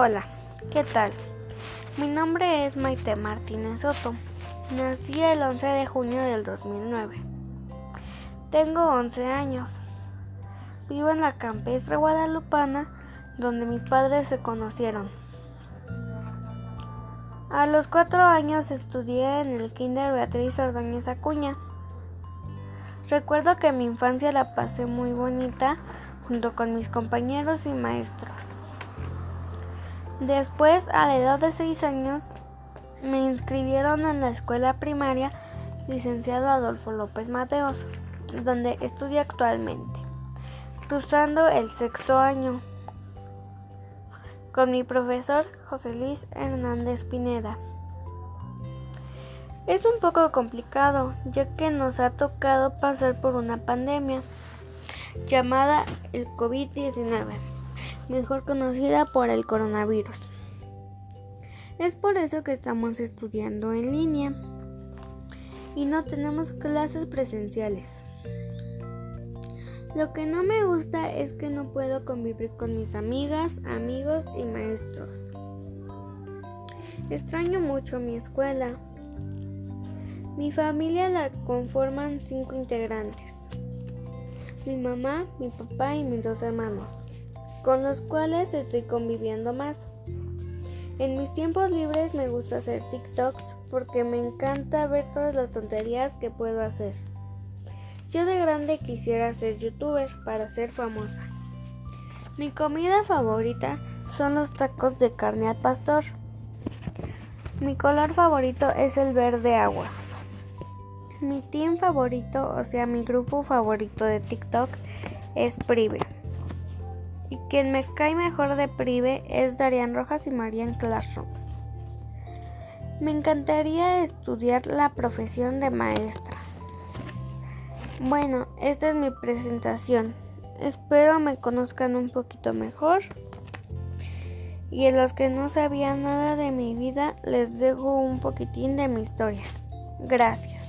Hola, ¿qué tal? Mi nombre es Maite Martínez Soto. Nací el 11 de junio del 2009. Tengo 11 años. Vivo en la campestre guadalupana donde mis padres se conocieron. A los cuatro años estudié en el Kinder Beatriz Ordóñez Acuña. Recuerdo que mi infancia la pasé muy bonita junto con mis compañeros y maestros. Después, a la edad de seis años, me inscribieron en la escuela primaria licenciado Adolfo López Mateos, donde estudio actualmente, cursando el sexto año, con mi profesor José Luis Hernández Pineda. Es un poco complicado, ya que nos ha tocado pasar por una pandemia llamada el COVID-19 mejor conocida por el coronavirus. Es por eso que estamos estudiando en línea y no tenemos clases presenciales. Lo que no me gusta es que no puedo convivir con mis amigas, amigos y maestros. Extraño mucho mi escuela. Mi familia la conforman cinco integrantes. Mi mamá, mi papá y mis dos hermanos con los cuales estoy conviviendo más. En mis tiempos libres me gusta hacer TikToks porque me encanta ver todas las tonterías que puedo hacer. Yo de grande quisiera ser youtuber para ser famosa. Mi comida favorita son los tacos de carne al pastor. Mi color favorito es el verde agua. Mi team favorito, o sea, mi grupo favorito de TikTok es Prive. Y quien me cae mejor de Prive es Darian Rojas y Marian Classroom. Me encantaría estudiar la profesión de maestra. Bueno, esta es mi presentación. Espero me conozcan un poquito mejor. Y a los que no sabían nada de mi vida, les dejo un poquitín de mi historia. Gracias.